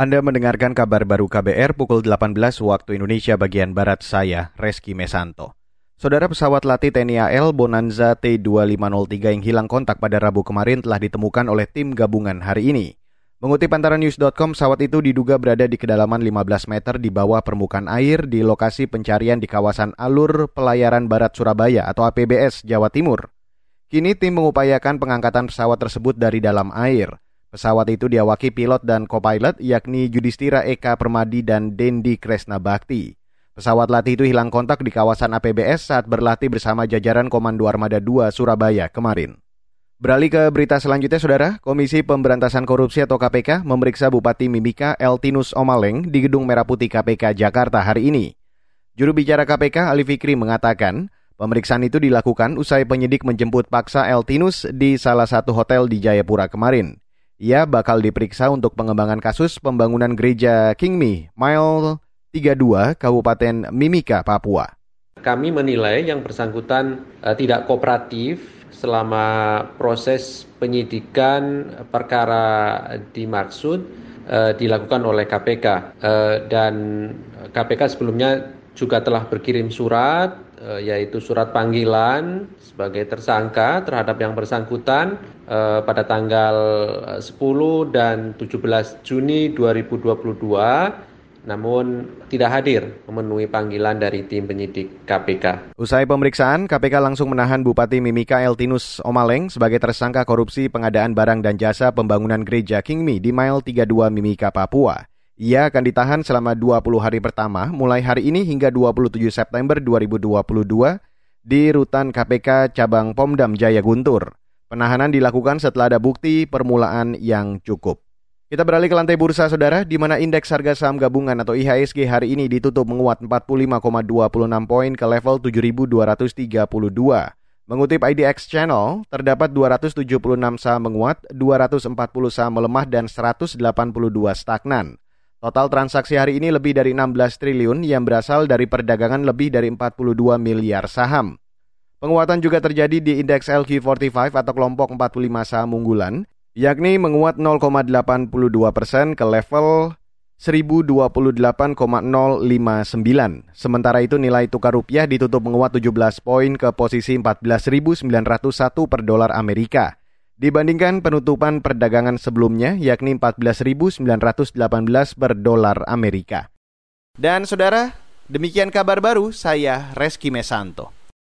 Anda mendengarkan kabar baru KBR pukul 18 waktu Indonesia bagian Barat saya, Reski Mesanto. Saudara pesawat latih TNI AL Bonanza T2503 yang hilang kontak pada Rabu kemarin telah ditemukan oleh tim gabungan hari ini. Mengutip antara news.com, pesawat itu diduga berada di kedalaman 15 meter di bawah permukaan air di lokasi pencarian di kawasan Alur Pelayaran Barat Surabaya atau APBS, Jawa Timur. Kini tim mengupayakan pengangkatan pesawat tersebut dari dalam air. Pesawat itu diawaki pilot dan co-pilot yakni Judistira Eka Permadi dan Dendi Kresna Bakti. Pesawat latih itu hilang kontak di kawasan APBS saat berlatih bersama jajaran Komando Armada 2 Surabaya kemarin. Beralih ke berita selanjutnya, Saudara. Komisi Pemberantasan Korupsi atau KPK memeriksa Bupati Mimika Eltinus Omaleng di Gedung Merah Putih KPK Jakarta hari ini. Juru bicara KPK Ali Fikri mengatakan, pemeriksaan itu dilakukan usai penyidik menjemput paksa Eltinus di salah satu hotel di Jayapura kemarin. Ia bakal diperiksa untuk pengembangan kasus pembangunan gereja Kingmi, Mile 32, Kabupaten Mimika, Papua. Kami menilai yang bersangkutan uh, tidak kooperatif selama proses penyidikan perkara dimaksud uh, dilakukan oleh KPK uh, eh, dan KPK sebelumnya juga telah berkirim surat yaitu surat panggilan sebagai tersangka terhadap yang bersangkutan eh, pada tanggal 10 eh, dan 17 Juni 2022 namun tidak hadir memenuhi panggilan dari tim penyidik KPK. Usai pemeriksaan, KPK langsung menahan Bupati Mimika Eltinus Omaleng sebagai tersangka korupsi pengadaan barang dan jasa pembangunan gereja Kingmi di Mile 32 Mimika, Papua. Ia akan ditahan selama 20 hari pertama mulai hari ini hingga 27 September 2022 di rutan KPK Cabang Pomdam Jaya Guntur. Penahanan dilakukan setelah ada bukti permulaan yang cukup. Kita beralih ke lantai bursa saudara, di mana indeks harga saham gabungan atau IHSG hari ini ditutup menguat 45,26 poin ke level 7.232. Mengutip IDX Channel, terdapat 276 saham menguat, 240 saham melemah, dan 182 stagnan. Total transaksi hari ini lebih dari 16 triliun yang berasal dari perdagangan lebih dari 42 miliar saham. Penguatan juga terjadi di indeks LQ45 atau kelompok 45 saham unggulan, yakni menguat 0,82 persen ke level 1028,059. Sementara itu nilai tukar rupiah ditutup menguat 17 poin ke posisi 14.901 per dolar Amerika dibandingkan penutupan perdagangan sebelumnya yakni 14.918 per dolar Amerika. Dan saudara, demikian kabar baru saya Reski Mesanto.